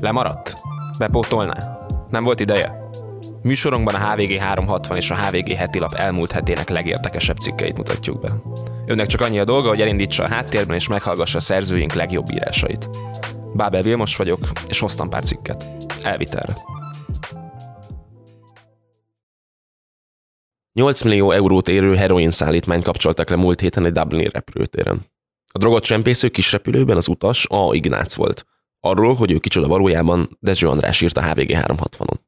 Lemaradt? Bepótolná? Nem volt ideje? Műsorunkban a HVG 360 és a HVG heti lap elmúlt hetének legérdekesebb cikkeit mutatjuk be. Önnek csak annyi a dolga, hogy elindítsa a háttérben és meghallgassa a szerzőink legjobb írásait. Bábel Vilmos vagyok, és hoztam pár cikket. Elvitelre. 8 millió eurót érő heroin szállítmányt kapcsoltak le múlt héten egy Dublini repülőtéren. A drogot csempésző kis repülőben az utas A. Ignác volt. Arról, hogy ő kicsoda valójában, Dezső András írt a HVG 360-on.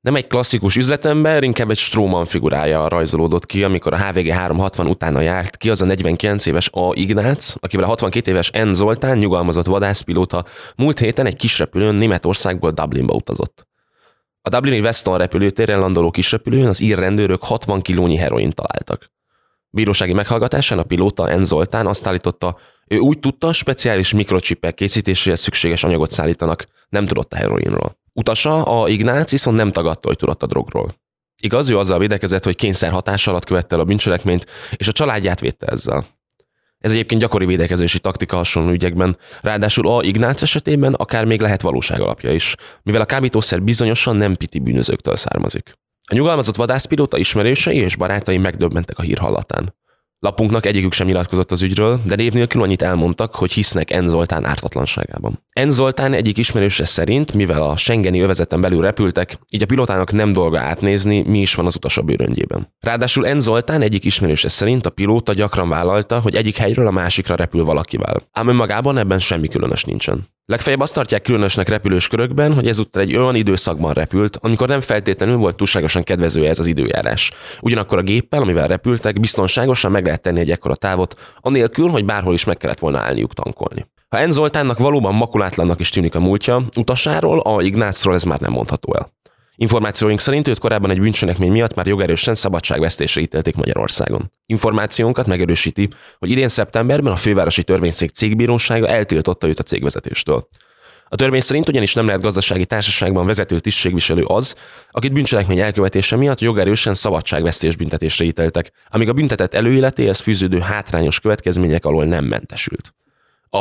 Nem egy klasszikus üzletember, inkább egy Stróman figurája rajzolódott ki, amikor a HVG 360 utána járt ki az a 49 éves A. Ignác, akivel a 62 éves N. Zoltán nyugalmazott vadászpilóta múlt héten egy kis repülőn Németországból Dublinba utazott. A Dublini Weston repülőtéren landoló kisrepülőn az ír rendőrök 60 kilónyi heroin találtak. Bírósági meghallgatásán a pilóta N. Zoltán azt állította, ő úgy tudta, speciális mikrocsipek készítéséhez szükséges anyagot szállítanak, nem tudott a heroinról. Utasa, a Ignác viszont nem tagadta, hogy tudott a drogról. Igaz, ő azzal védekezett, hogy kényszer hatás alatt követte el a bűncselekményt, és a családját védte ezzel. Ez egyébként gyakori védekezési taktika hasonló ügyekben, ráadásul a Ignác esetében akár még lehet valóság alapja is, mivel a kábítószer bizonyosan nem piti bűnözőktől származik. A nyugalmazott vadászpilóta ismerősei és barátai megdöbbentek a hír hallatán. Lapunknak egyikük sem nyilatkozott az ügyről, de név nélkül annyit elmondtak, hogy hisznek En Zoltán ártatlanságában. En Zoltán egyik ismerőse szerint, mivel a Schengeni övezeten belül repültek, így a pilotának nem dolga átnézni, mi is van az utas a bőröngyében. Ráadásul En Zoltán egyik ismerőse szerint a pilóta gyakran vállalta, hogy egyik helyről a másikra repül valakivel. Ám önmagában ebben semmi különös nincsen. Legfeljebb azt tartják különösnek repülős körökben, hogy ezúttal egy olyan időszakban repült, amikor nem feltétlenül volt túlságosan kedvező ez az időjárás. Ugyanakkor a géppel, amivel repültek, biztonságosan meg lehet tenni egy ekkora távot, anélkül, hogy bárhol is meg kellett volna állniuk tankolni. Ha En Zoltánnak valóban makulátlannak is tűnik a múltja, utasáról, a Ignácról ez már nem mondható el. Információink szerint őt korábban egy bűncselekmény miatt már jogerősen szabadságvesztésre ítélték Magyarországon. Információnkat megerősíti, hogy idén szeptemberben a fővárosi törvényszék cégbírósága eltiltotta őt a cégvezetéstől. A törvény szerint ugyanis nem lehet gazdasági társaságban vezető tisztségviselő az, akit bűncselekmény elkövetése miatt jogerősen szabadságvesztés büntetésre ítéltek, amíg a büntetett előéletéhez fűződő hátrányos következmények alól nem mentesült.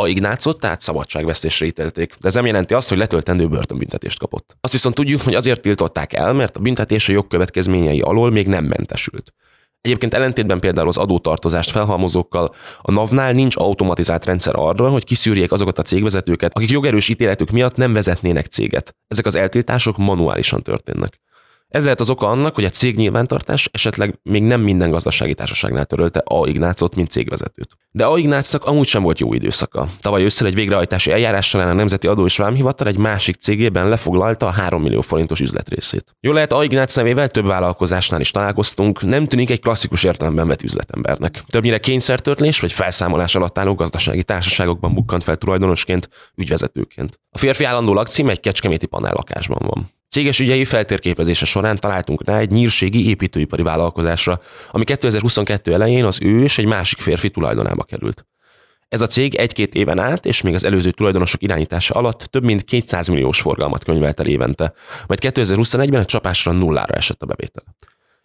A Ignácot tehát szabadságvesztésre ítélték, de ez nem jelenti azt, hogy letöltendő börtönbüntetést kapott. Azt viszont tudjuk, hogy azért tiltották el, mert a büntetés a jogkövetkezményei alól még nem mentesült. Egyébként ellentétben például az adótartozást felhalmozókkal, a NAV-nál nincs automatizált rendszer arra, hogy kiszűrjék azokat a cégvezetőket, akik jogerős ítéletük miatt nem vezetnének céget. Ezek az eltiltások manuálisan történnek. Ez lehet az oka annak, hogy a cég nyilvántartás esetleg még nem minden gazdasági társaságnál törölte A. Ignácot, mint cégvezetőt. De A. Ignácnak amúgy sem volt jó időszaka. Tavaly ősszel egy végrehajtási eljárás során a Nemzeti Adó és Vámhivatal egy másik cégében lefoglalta a 3 millió forintos üzletrészét. Jó lehet, A. Ignác nevével több vállalkozásnál is találkoztunk, nem tűnik egy klasszikus értelemben vett üzletembernek. Többnyire kényszertörtlés vagy felszámolás alatt álló gazdasági társaságokban bukkant fel tulajdonosként, ügyvezetőként. A férfi állandó lakcím egy kecskeméti panellakásban van. Céges ügyei feltérképezése során találtunk rá egy nyírségi építőipari vállalkozásra, ami 2022 elején az ő és egy másik férfi tulajdonába került. Ez a cég egy-két éven át, és még az előző tulajdonosok irányítása alatt több mint 200 milliós forgalmat könyvelt el évente, majd 2021-ben a csapásra nullára esett a bevétel.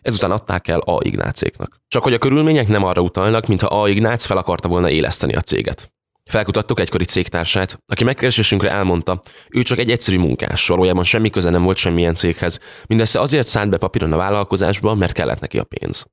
Ezután adták el A. Ignácéknak. Csak hogy a körülmények nem arra utalnak, mintha A. Ignác fel akarta volna éleszteni a céget. Felkutattuk egykori cégtársát, aki megkeresésünkre elmondta, ő csak egy egyszerű munkás, valójában semmi köze nem volt semmilyen céghez, mindössze azért szállt be papíron a vállalkozásba, mert kellett neki a pénz.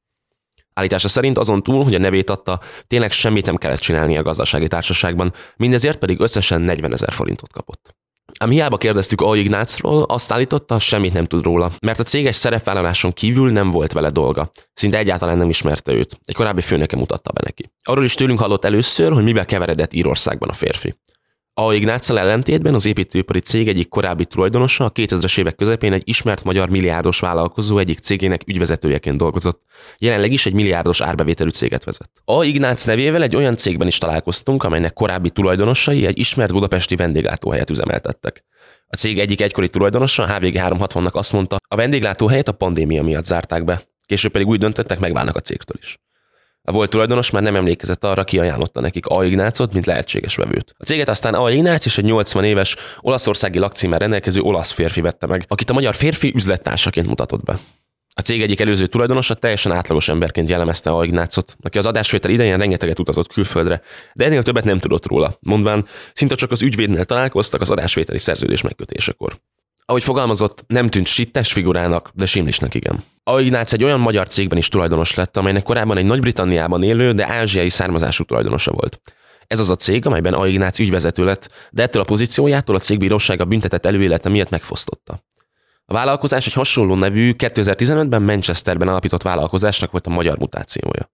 Állítása szerint azon túl, hogy a nevét adta, tényleg semmit nem kellett csinálni a gazdasági társaságban, mindezért pedig összesen 40 ezer forintot kapott. Ám hiába kérdeztük A. Ignácról, azt állította, semmit nem tud róla, mert a céges szerepvállaláson kívül nem volt vele dolga. Szinte egyáltalán nem ismerte őt. Egy korábbi főnöke mutatta be neki. Arról is tőlünk hallott először, hogy mibe keveredett Írországban a férfi. A. Ignáccal ellentétben az építőipari cég egyik korábbi tulajdonosa a 2000-es évek közepén egy ismert magyar milliárdos vállalkozó egyik cégének ügyvezetőjeként dolgozott. Jelenleg is egy milliárdos árbevételű céget vezet. A. Ignác nevével egy olyan cégben is találkoztunk, amelynek korábbi tulajdonosai egy ismert budapesti vendéglátóhelyet üzemeltettek. A cég egyik egykori tulajdonosa, a HVG 360-nak azt mondta, a vendéglátóhelyet a pandémia miatt zárták be. Később pedig úgy döntöttek, megválnak a cégtől is. A volt tulajdonos már nem emlékezett arra, ki ajánlotta nekik A. Ignácot, mint lehetséges vevőt. A céget aztán A. Ignác és egy 80 éves olaszországi lakcímmel rendelkező olasz férfi vette meg, akit a magyar férfi üzlettársaként mutatott be. A cég egyik előző tulajdonosa teljesen átlagos emberként jellemezte a Ignácot, aki az adásvétel idején rengeteget utazott külföldre, de ennél többet nem tudott róla, mondván szinte csak az ügyvédnél találkoztak az adásvételi szerződés megkötésekor. Ahogy fogalmazott, nem tűnt sittes figurának, de simlisnek igen. A Ignác egy olyan magyar cégben is tulajdonos lett, amelynek korábban egy Nagy-Britanniában élő, de ázsiai származású tulajdonosa volt. Ez az a cég, amelyben A. Ignác ügyvezető lett, de ettől a pozíciójától a cégbírósága büntetett előélete miatt megfosztotta. A vállalkozás egy hasonló nevű 2015-ben Manchesterben alapított vállalkozásnak volt a magyar mutációja.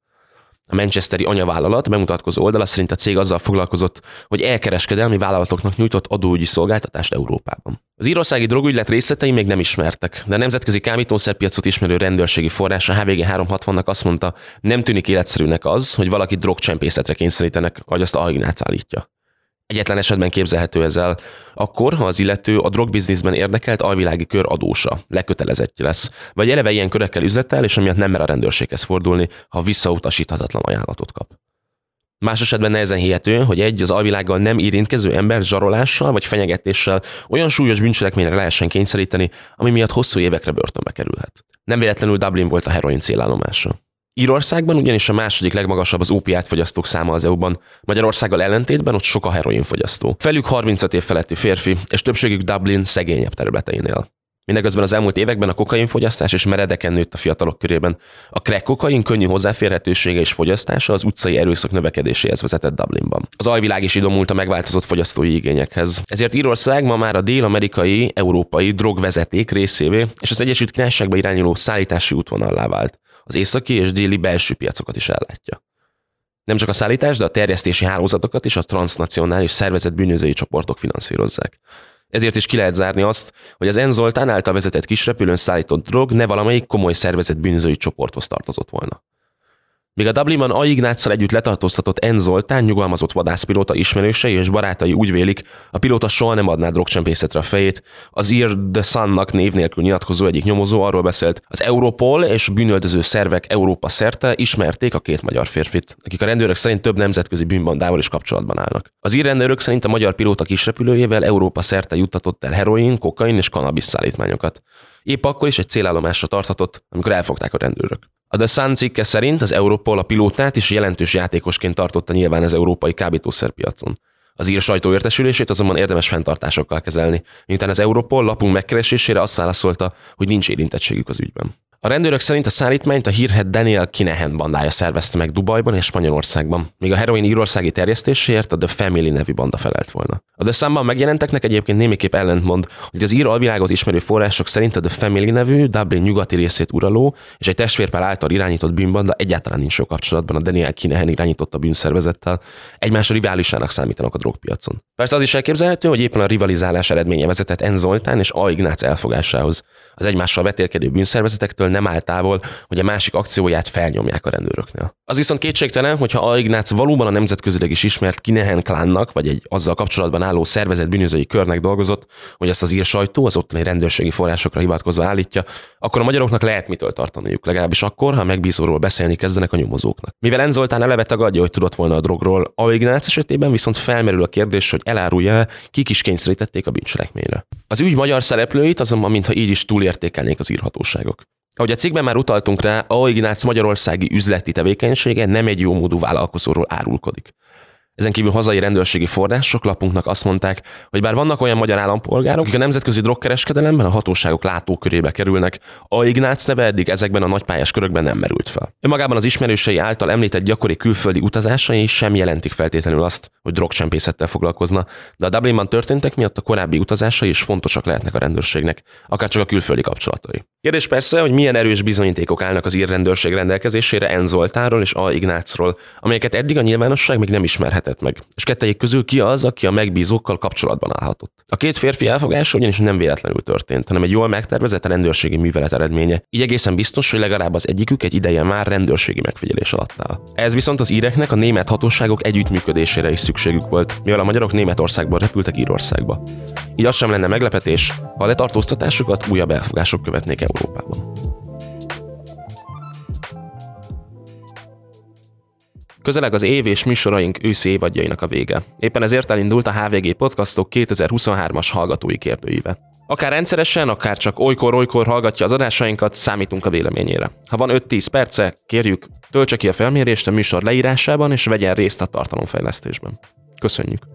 A Manchesteri anyavállalat bemutatkozó oldala szerint a cég azzal foglalkozott, hogy elkereskedelmi vállalatoknak nyújtott adóügyi szolgáltatást Európában. Az írországi drogügylet részletei még nem ismertek, de a nemzetközi kábítószerpiacot ismerő rendőrségi forrás a HVG 360-nak azt mondta, nem tűnik életszerűnek az, hogy valaki drogcsempészetre kényszerítenek, ahogy azt Alginác állítja. Egyetlen esetben képzelhető ezzel, akkor, ha az illető a drogbizniszben érdekelt alvilági kör adósa, lekötelezettje lesz, vagy eleve ilyen körökkel üzletel, és amiatt nem mer a rendőrséghez fordulni, ha visszautasíthatatlan ajánlatot kap. Más esetben nehezen hihető, hogy egy az alvilággal nem érintkező ember zsarolással vagy fenyegetéssel olyan súlyos bűncselekményre lehessen kényszeríteni, ami miatt hosszú évekre börtönbe kerülhet. Nem véletlenül Dublin volt a heroin célállomása. Írországban ugyanis a második legmagasabb az ópiát fogyasztók száma az EU-ban, Magyarországgal ellentétben ott sok a heroin fogyasztó. Felük 35 év feletti férfi, és többségük Dublin szegényebb területeinél. Mindeközben az elmúlt években a kokainfogyasztás és meredeken nőtt a fiatalok körében. A crack kokain könnyű hozzáférhetősége és fogyasztása az utcai erőszak növekedéséhez vezetett Dublinban. Az alvilág is idomult a megváltozott fogyasztói igényekhez. Ezért Írország ma már a dél-amerikai, európai drogvezeték részévé és az Egyesült Királyságba irányuló szállítási útvonallá vált az északi és déli belső piacokat is ellátja. Nem csak a szállítás, de a terjesztési hálózatokat is a transnacionális szervezet bűnözői csoportok finanszírozzák. Ezért is ki lehet zárni azt, hogy az Enzoltán által vezetett kisrepülőn szállított drog ne valamelyik komoly szervezet bűnözői csoporthoz tartozott volna. Míg a Dublinban A. Ignáccal együtt letartóztatott N. Zoltán nyugalmazott vadászpilóta ismerősei és barátai úgy vélik, a pilóta soha nem adná drogcsempészetre a fejét. Az Ear the Sun-nak név nélkül nyilatkozó egyik nyomozó arról beszélt, az Europol és bűnöldöző szervek Európa szerte ismerték a két magyar férfit, akik a rendőrök szerint több nemzetközi bűnbandával is kapcsolatban állnak. Az ír rendőrök szerint a magyar pilóta kisrepülőjével Európa szerte juttatott el heroin, kokain és kanabis szállítmányokat. Épp akkor is egy célállomásra tarthatott, amikor elfogták a rendőrök. A The Sun cikke szerint az Europol a pilótát is jelentős játékosként tartotta nyilván az európai kábítószerpiacon. Az ír sajtó értesülését azonban érdemes fenntartásokkal kezelni, miután az Europol lapunk megkeresésére azt válaszolta, hogy nincs érintettségük az ügyben. A rendőrök szerint a szállítmányt a hírhet Daniel Kinehen bandája szervezte meg Dubajban és Spanyolországban, míg a heroin írországi terjesztéséért a The Family nevű banda felelt volna. A The Sun-ban megjelenteknek egyébként némiképp ellentmond, hogy az ír alvilágot ismerő források szerint a The Family nevű Dublin nyugati részét uraló és egy testvérpál által irányított bűnbanda egyáltalán nincs sok kapcsolatban a Daniel Kinehen irányította bűnszervezettel, egymás riválisának számítanak a drogpiacon. Persze az is elképzelhető, hogy éppen a rivalizálás eredménye vezetett En Zoltán és A. Ignác elfogásához. Az egymással vetélkedő bűnszervezetektől nem áll távol, hogy a másik akcióját felnyomják a rendőröknél. Az viszont kétségtelen, hogyha A. Ignác valóban a nemzetközileg is ismert Kinehen klánnak, vagy egy azzal kapcsolatban álló szervezet bűnözői körnek dolgozott, hogy ezt az ír sajtó az ottani rendőrségi forrásokra hivatkozva állítja, akkor a magyaroknak lehet mitől tartaniuk, legalábbis akkor, ha megbízóról beszélni kezdenek a nyomozóknak. Mivel Enzoltán eleve tagadja, hogy tudott volna a drogról, A. Ignác esetében viszont felmerül a kérdés, hogy elárulja, kik is kényszerítették a bűncselekményre. Az ügy magyar szereplőit azonban mintha így is túlértékelnék az írhatóságok. Ahogy a cikkben már utaltunk rá, A. Ignác magyarországi üzleti tevékenysége nem egy jó módú vállalkozóról árulkodik. Ezen kívül hazai rendőrségi források lapunknak azt mondták, hogy bár vannak olyan magyar állampolgárok, akik a nemzetközi drogkereskedelemben a hatóságok látókörébe kerülnek, a Ignác neve eddig ezekben a nagypályás körökben nem merült fel. Önmagában az ismerősei által említett gyakori külföldi utazásai sem jelentik feltétlenül azt, hogy drogcsempészettel foglalkozna, de a Dublinban történtek miatt a korábbi utazásai is fontosak lehetnek a rendőrségnek, akár csak a külföldi kapcsolatai. Kérdés persze, hogy milyen erős bizonyítékok állnak az ír rendőrség rendelkezésére N. Zoltáról és A. Ignácról, amelyeket eddig a nyilvánosság még nem ismerhetett meg. És kettejük közül ki az, aki a megbízókkal kapcsolatban állhatott. A két férfi elfogása ugyanis nem véletlenül történt, hanem egy jól megtervezett rendőrségi művelet eredménye. Így egészen biztos, hogy legalább az egyikük egy ideje már rendőrségi megfigyelés alatt áll. Ez viszont az íreknek a német hatóságok együttműködésére is szükségük volt, mivel a magyarok Németországban repültek Írországba. Így az sem lenne meglepetés, ha a letartóztatásukat újabb elfogások követnék Európában. Közeleg az év és műsoraink őszi évadjainak a vége. Éppen ezért elindult a HVG Podcastok 2023-as hallgatói kérdőíve. Akár rendszeresen, akár csak olykor-olykor hallgatja az adásainkat, számítunk a véleményére. Ha van 5-10 perce, kérjük, töltse ki a felmérést a műsor leírásában, és vegyen részt a tartalomfejlesztésben. Köszönjük!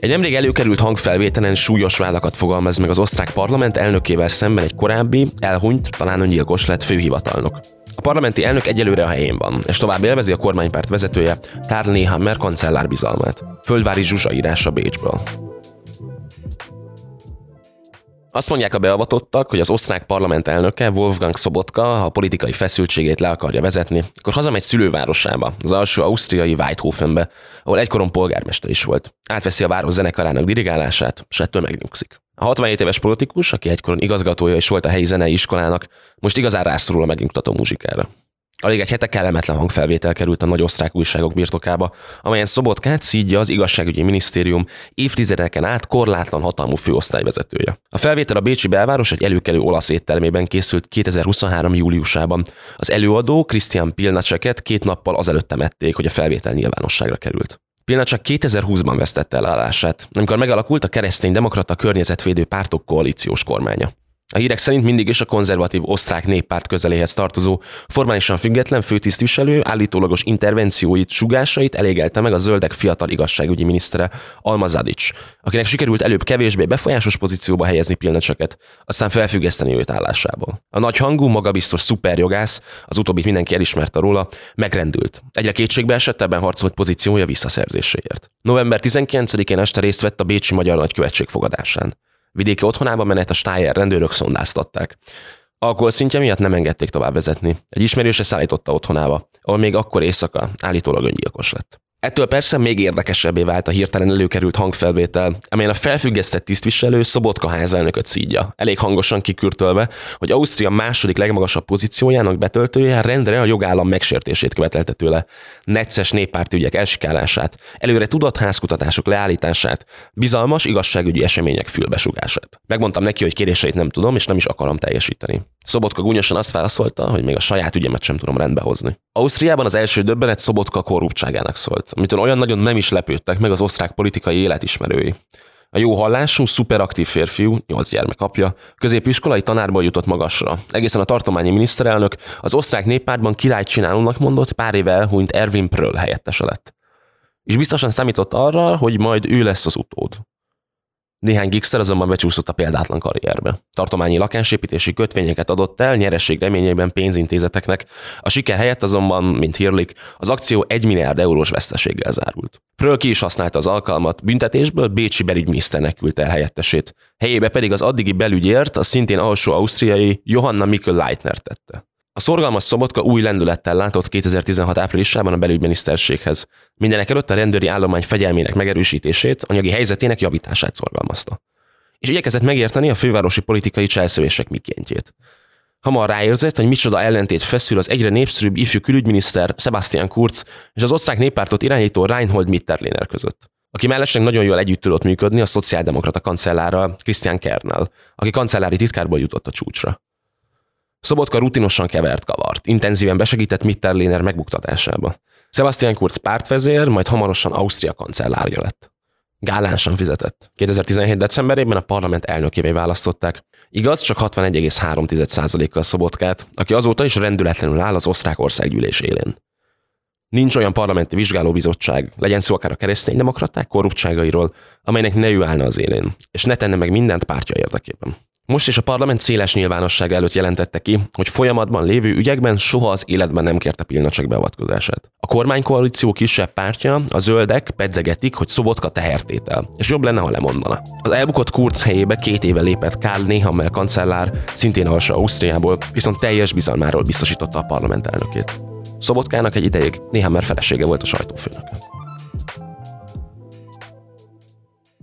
Egy nemrég előkerült hangfelvételen súlyos vádakat fogalmaz meg az osztrák parlament elnökével szemben egy korábbi, elhunyt, talán öngyilkos lett főhivatalnok. A parlamenti elnök egyelőre a helyén van, és tovább élvezi a kormánypárt vezetője Karl Nehammer kancellár bizalmát. Földvári Zsuzsa írása Bécsből. Azt mondják a beavatottak, hogy az osztrák parlament elnöke, Wolfgang Szobotka, ha a politikai feszültségét le akarja vezetni, akkor hazamegy szülővárosába, az alsó ausztriai Weidhofenbe, ahol egykoron polgármester is volt. Átveszi a város zenekarának dirigálását, és ettől megnyugszik. A 67 éves politikus, aki egykoron igazgatója is volt a helyi zenei iskolának, most igazán rászorul a megnyugtató muzsikára. Alig egy hete kellemetlen hangfelvétel került a nagy osztrák újságok birtokába, amelyen Szobotkát szídja az igazságügyi minisztérium évtizedeken át korlátlan hatalmú főosztályvezetője. A felvétel a Bécsi belváros egy előkelő olasz éttermében készült 2023. júliusában. Az előadó Christian Pilnacseket két nappal azelőtt temették, hogy a felvétel nyilvánosságra került. Pilna csak 2020-ban vesztette el állását, amikor megalakult a keresztény demokrata környezetvédő pártok koalíciós kormánya. A hírek szerint mindig is a konzervatív osztrák néppárt közeléhez tartozó, formálisan független főtisztviselő állítólagos intervencióit, sugásait elégelte meg a zöldek fiatal igazságügyi minisztere Alma Zadic, akinek sikerült előbb kevésbé befolyásos pozícióba helyezni Pilnacseket, aztán felfüggeszteni őt állásából. A nagy hangú, magabiztos szuperjogász, az utóbbit mindenki elismerte róla, megrendült. Egyre kétségbe esett ebben harcolt pozíciója visszaszerzéséért. November 19-én este részt vett a Bécsi Magyar Nagykövetség fogadásán. Vidéki otthonába menet a Steyer rendőrök szondáztatták. Alkoholszintje miatt nem engedték tovább vezetni. Egy ismerőse szállította otthonába, ahol még akkor éjszaka állítólag öngyilkos lett. Ettől persze még érdekesebbé vált a hirtelen előkerült hangfelvétel, amelyen a felfüggesztett tisztviselő Szobotka házelnököt szídja, elég hangosan kikürtölve, hogy Ausztria második legmagasabb pozíciójának betöltője rendre a jogállam megsértését követelte tőle, necces néppárti ügyek elsikálását, előre tudott házkutatások leállítását, bizalmas igazságügyi események fülbesugását. Megmondtam neki, hogy kéréseit nem tudom és nem is akarom teljesíteni. Szobotka gúnyosan azt válaszolta, hogy még a saját ügyemet sem tudom rendbe hozni. Ausztriában az első döbbenet Szobotka korruptságának szólt amitől olyan nagyon nem is lepődtek meg az osztrák politikai életismerői. A jó hallású, szuperaktív férfiú, nyolc gyermek apja, középiskolai tanárból jutott magasra. Egészen a tartományi miniszterelnök az osztrák néppártban királyt csinálónak mondott, pár éve elhunyt Erwin Pröll helyettese lett. És biztosan számított arra, hogy majd ő lesz az utód. Néhány Gixer azonban becsúszott a példátlan karrierbe. Tartományi lakásépítési kötvényeket adott el nyereség reményében pénzintézeteknek, a siker helyett azonban, mint hírlik, az akció 1 milliárd eurós veszteséggel zárult. Pröll ki is használta az alkalmat, büntetésből Bécsi belügyminiszternek küldte el helyettesét, helyébe pedig az addigi belügyért a szintén alsó ausztriai Johanna Mikkel Leitner tette. A szorgalmas Szobotka új lendülettel látott 2016 áprilisában a belügyminiszterséghez. Mindenek előtt a rendőri állomány fegyelmének megerősítését, anyagi helyzetének javítását szorgalmazta. És igyekezett megérteni a fővárosi politikai cselszövések mikéntjét. Hamar ráérzett, hogy micsoda ellentét feszül az egyre népszerűbb ifjú külügyminiszter Sebastian Kurz és az osztrák néppártot irányító Reinhold Mitterlehner között aki mellesleg nagyon jól együtt tudott működni a szociáldemokrata kancellárral, Christian Kernel, aki kancellári titkárból jutott a csúcsra. Szobotka rutinosan kevert kavart, intenzíven besegített Mitterlehner megbuktatásába. Sebastian Kurz pártvezér, majd hamarosan Ausztria kancellárja lett. Gálánsan fizetett. 2017. decemberében a parlament elnökévé választották. Igaz, csak 61,3%-kal Szobotkát, aki azóta is rendületlenül áll az osztrák országgyűlés élén. Nincs olyan parlamenti vizsgálóbizottság, legyen szó akár a kereszténydemokraták korruptságairól, amelynek ne ő állna az élén, és ne tenne meg mindent pártja érdekében. Most is a parlament széles nyilvánosság előtt jelentette ki, hogy folyamatban lévő ügyekben soha az életben nem kérte pillanatság beavatkozását. A kormánykoalíció kisebb pártja, a zöldek pedzegetik, hogy Szobotka tehertétel, és jobb lenne, ha lemondana. Az elbukott Kurz helyébe két éve lépett Karl Nehammer kancellár, szintén alsó Ausztriából, viszont teljes bizalmáról biztosította a parlament elnökét. Szobotkának egy ideig Nehammer felesége volt a sajtófőnöke.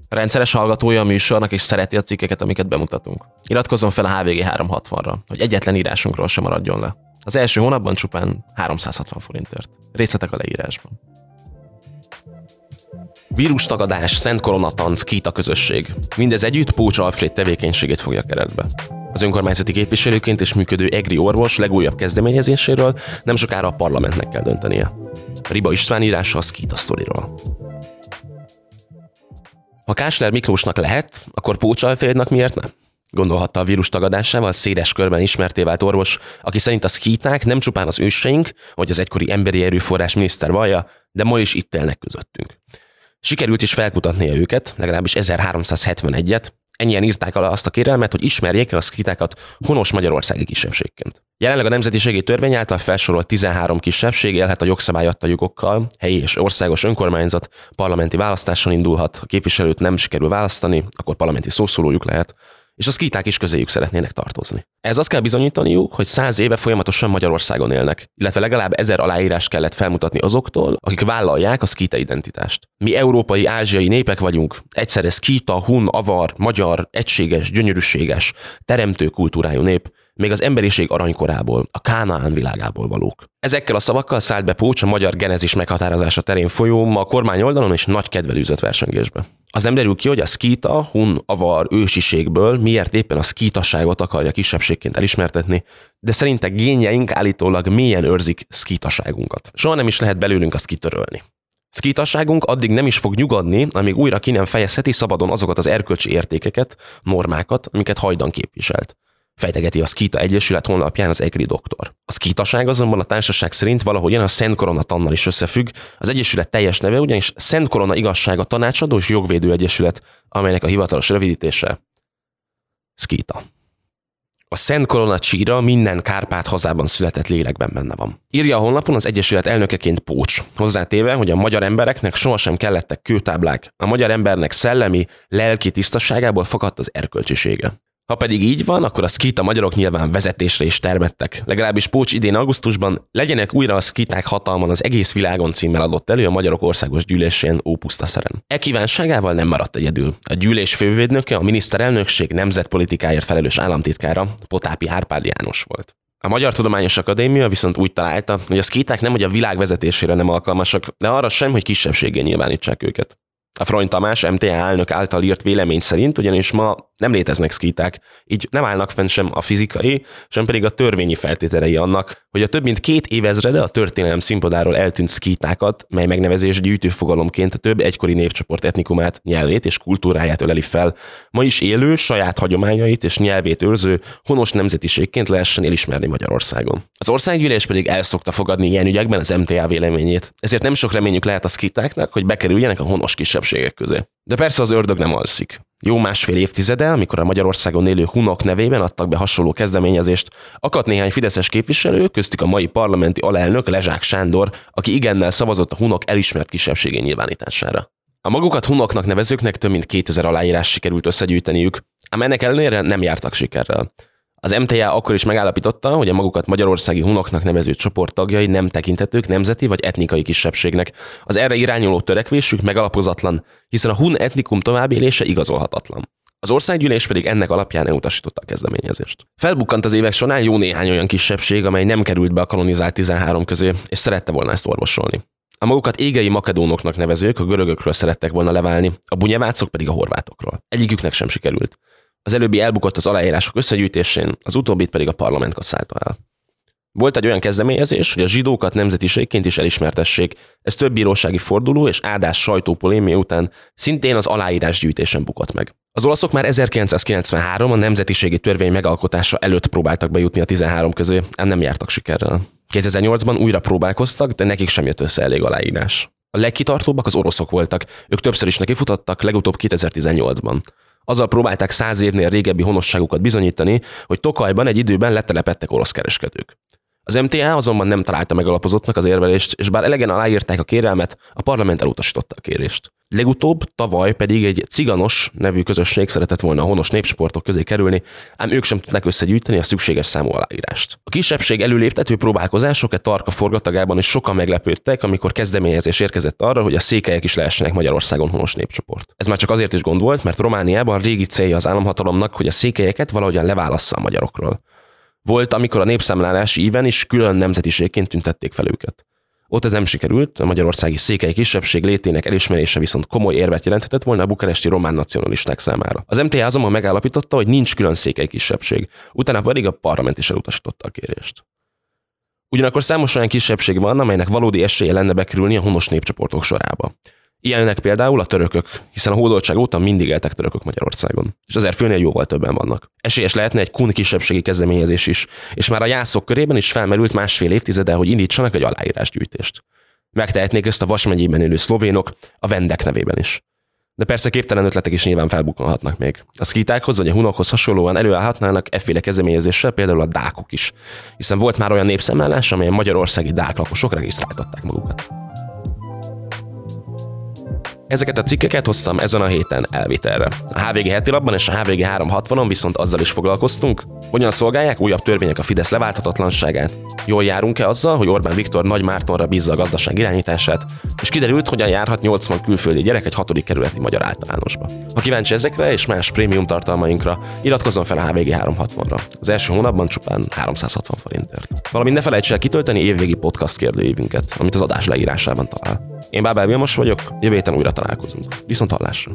Rendszeres hallgatója a műsornak és szereti a cikkeket, amiket bemutatunk. Iratkozzon fel a HVG 360-ra, hogy egyetlen írásunkról sem maradjon le. Az első hónapban csupán 360 forintért. Részletek a leírásban. Vírustagadás, Szent Koronatanc, Kita közösség. Mindez együtt Pócs Alfred tevékenységét fogja keretbe. Az önkormányzati képviselőként is működő Egri orvos legújabb kezdeményezéséről nem sokára a parlamentnek kell döntenie. Riba István írása a Skita Storyról. Ha Kásler Miklósnak lehet, akkor Pócsalféldnak miért nem? Gondolhatta a vírus tagadásával széles körben ismerté vált orvos, aki szerint a szkíták nem csupán az őseink, vagy az egykori emberi erőforrás miniszter vallja, de ma is itt élnek közöttünk. Sikerült is felkutatnia őket, legalábbis 1371-et, ennyien írták alá azt a kérelmet, hogy ismerjék el a szkitákat honos magyarországi kisebbségként. Jelenleg a Nemzetiségi Törvény által felsorolt 13 kisebbség élhet a jogszabály adta jogokkal, helyi és országos önkormányzat parlamenti választáson indulhat, ha képviselőt nem sikerül választani, akkor parlamenti szószólójuk lehet, és a szkíták is közéjük szeretnének tartozni. Ez azt kell bizonyítaniuk, hogy száz éve folyamatosan Magyarországon élnek, illetve legalább ezer aláírás kellett felmutatni azoktól, akik vállalják a szkíta identitást. Mi európai, ázsiai népek vagyunk, egyszerre szkíta, hun, avar, magyar, egységes, gyönyörűséges, teremtő kultúrájú nép, még az emberiség aranykorából, a Kánaán világából valók. Ezekkel a szavakkal szállt be Pócs a magyar genezis meghatározása terén folyó, ma a kormány oldalon és nagy kedvelőzött versengésbe. Az nem derül ki, hogy a szkíta, hun, avar ősiségből miért éppen a szkítaságot akarja kisebbségként elismertetni, de szerinte génjeink állítólag mélyen őrzik szkítaságunkat. Soha nem is lehet belőlünk azt kitörölni. Szkítasságunk addig nem is fog nyugodni, amíg újra ki nem fejezheti szabadon azokat az erkölcsi értékeket, normákat, amiket hajdan képviselt fejtegeti a Skita Egyesület honlapján az EGRI doktor. A skitaság azonban a társaság szerint valahogyan a Szent Korona tannal is összefügg, az Egyesület teljes neve ugyanis Szent Korona Igazsága Tanácsadó és Jogvédő Egyesület, amelynek a hivatalos rövidítése Skita. A Szent Korona csíra minden Kárpát hazában született lélekben benne van. Írja a honlapon az Egyesület elnökeként Pócs, hozzátéve, hogy a magyar embereknek sohasem kellettek kőtáblák, a magyar embernek szellemi, lelki tisztaságából fakadt az erkölcsisége. Ha pedig így van, akkor a szkita magyarok nyilván vezetésre is termettek. Legalábbis Pócs idén augusztusban legyenek újra a szkiták hatalman az egész világon címmel adott elő a Magyarok Országos Gyűlésén Ópusztaszeren. E kívánságával nem maradt egyedül. A gyűlés fővédnöke a miniszterelnökség nemzetpolitikáért felelős államtitkára Potápi Árpád János volt. A Magyar Tudományos Akadémia viszont úgy találta, hogy a szkíták nem hogy a világ vezetésére nem alkalmasak, de arra sem, hogy kisebbségé nyilvánítsák őket. A Frony Tamás, MTA elnök által írt vélemény szerint, ugyanis ma nem léteznek szkíták, így nem állnak fenn sem a fizikai, sem pedig a törvényi feltételei annak, hogy a több mint két évezrede a történelem színpadáról eltűnt szkítákat, mely megnevezés gyűjtőfogalomként több egykori népcsoport etnikumát, nyelvét és kultúráját öleli fel, ma is élő, saját hagyományait és nyelvét őrző, honos nemzetiségként lehessen elismerni Magyarországon. Az országgyűlés pedig el szokta fogadni ilyen ügyekben az MTA véleményét, ezért nem sok reményük lehet a szkítáknak, hogy bekerüljenek a honos kisebbségek közé. De persze az ördög nem alszik. Jó másfél évtizede, amikor a Magyarországon élő hunok nevében adtak be hasonló kezdeményezést, akadt néhány fideszes képviselő, köztük a mai parlamenti alelnök Lezsák Sándor, aki igennel szavazott a hunok elismert kisebbségé nyilvánítására. A magukat hunoknak nevezőknek több mint 2000 aláírás sikerült összegyűjteniük, ám ennek ellenére nem jártak sikerrel. Az MTA akkor is megállapította, hogy a magukat magyarországi hunoknak nevező csoport tagjai nem tekintetők nemzeti vagy etnikai kisebbségnek. Az erre irányuló törekvésük megalapozatlan, hiszen a hun etnikum továbbélése igazolhatatlan. Az országgyűlés pedig ennek alapján elutasította a kezdeményezést. Felbukkant az évek során jó néhány olyan kisebbség, amely nem került be a kanonizált 13 közé, és szerette volna ezt orvosolni. A magukat égei makedónoknak nevezők a görögökről szerettek volna leválni, a bunyevácok pedig a horvátokról. Egyiküknek sem sikerült. Az előbbi elbukott az aláírások összegyűjtésén, az utóbbit pedig a parlament kasszálta el. Volt egy olyan kezdeményezés, hogy a zsidókat nemzetiségként is elismertessék, ez több bírósági forduló és áldás sajtópolémia után szintén az aláírás gyűjtésen bukott meg. Az olaszok már 1993 a nemzetiségi törvény megalkotása előtt próbáltak bejutni a 13 közé, ám nem jártak sikerrel. 2008-ban újra próbálkoztak, de nekik sem jött össze elég aláírás. A legkitartóbbak az oroszok voltak, ők többször is nekifutottak, legutóbb 2018-ban. Azzal próbálták száz évnél régebbi honosságukat bizonyítani, hogy Tokajban egy időben letelepettek orosz kereskedők. Az MTA azonban nem találta megalapozottnak az érvelést, és bár elegen aláírták a kérelmet, a parlament elutasította a kérést. Legutóbb, tavaly pedig egy ciganos nevű közösség szeretett volna a honos népsportok közé kerülni, ám ők sem tudták összegyűjteni a szükséges számú aláírást. A kisebbség előléptető próbálkozások egy tarka forgatagában is sokan meglepődtek, amikor kezdeményezés érkezett arra, hogy a székelyek is lehessenek Magyarországon honos népcsoport. Ez már csak azért is gond volt, mert Romániában a régi célja az államhatalomnak, hogy a székelyeket valahogyan leválassza a magyarokról. Volt, amikor a népszámlálási íven is külön nemzetiségként tüntették fel őket. Ott ez nem sikerült, a magyarországi székely kisebbség létének elismerése viszont komoly érvet jelenthetett volna a bukaresti román nacionalisták számára. Az MTA azonban megállapította, hogy nincs külön székely kisebbség, utána pedig a parlament is elutasította a kérést. Ugyanakkor számos olyan kisebbség van, amelynek valódi esélye lenne bekerülni a honos népcsoportok sorába. Ilyenek például a törökök, hiszen a hódoltság óta mindig éltek törökök Magyarországon, és ezer főnél jóval többen vannak. Esélyes lehetne egy kun kisebbségi kezdeményezés is, és már a jászok körében is felmerült másfél évtizede, hogy indítsanak egy aláírásgyűjtést. Megtehetnék ezt a Vas megyében élő szlovénok, a vendek nevében is. De persze képtelen ötletek is nyilván felbukkanhatnak még. A szkítákhoz vagy a hunokhoz hasonlóan előállhatnának efféle kezdeményezéssel például a dákok is, hiszen volt már olyan népszámlálás, amelyen magyarországi dák lakosok regisztráltatták magukat. Ezeket a cikkeket hoztam ezen a héten elvitelre. A HVG heti labban és a HVG 360-on viszont azzal is foglalkoztunk, hogyan szolgálják újabb törvények a Fidesz leválthatatlanságát, jól járunk-e azzal, hogy Orbán Viktor Nagy Mártonra bízza a gazdaság irányítását, és kiderült, hogyan járhat 80 külföldi gyerek egy hatodik kerületi magyar általánosba. Ha kíváncsi ezekre és más prémium tartalmainkra, iratkozzon fel a HVG 360-ra. Az első hónapban csupán 360 forintért. Valamint ne felejts el kitölteni évvégi podcast kérdőívünket, amit az adás leírásában talál. Én Bábel Vilmos vagyok, jövő héten újra találkozunk. Viszont hallásra!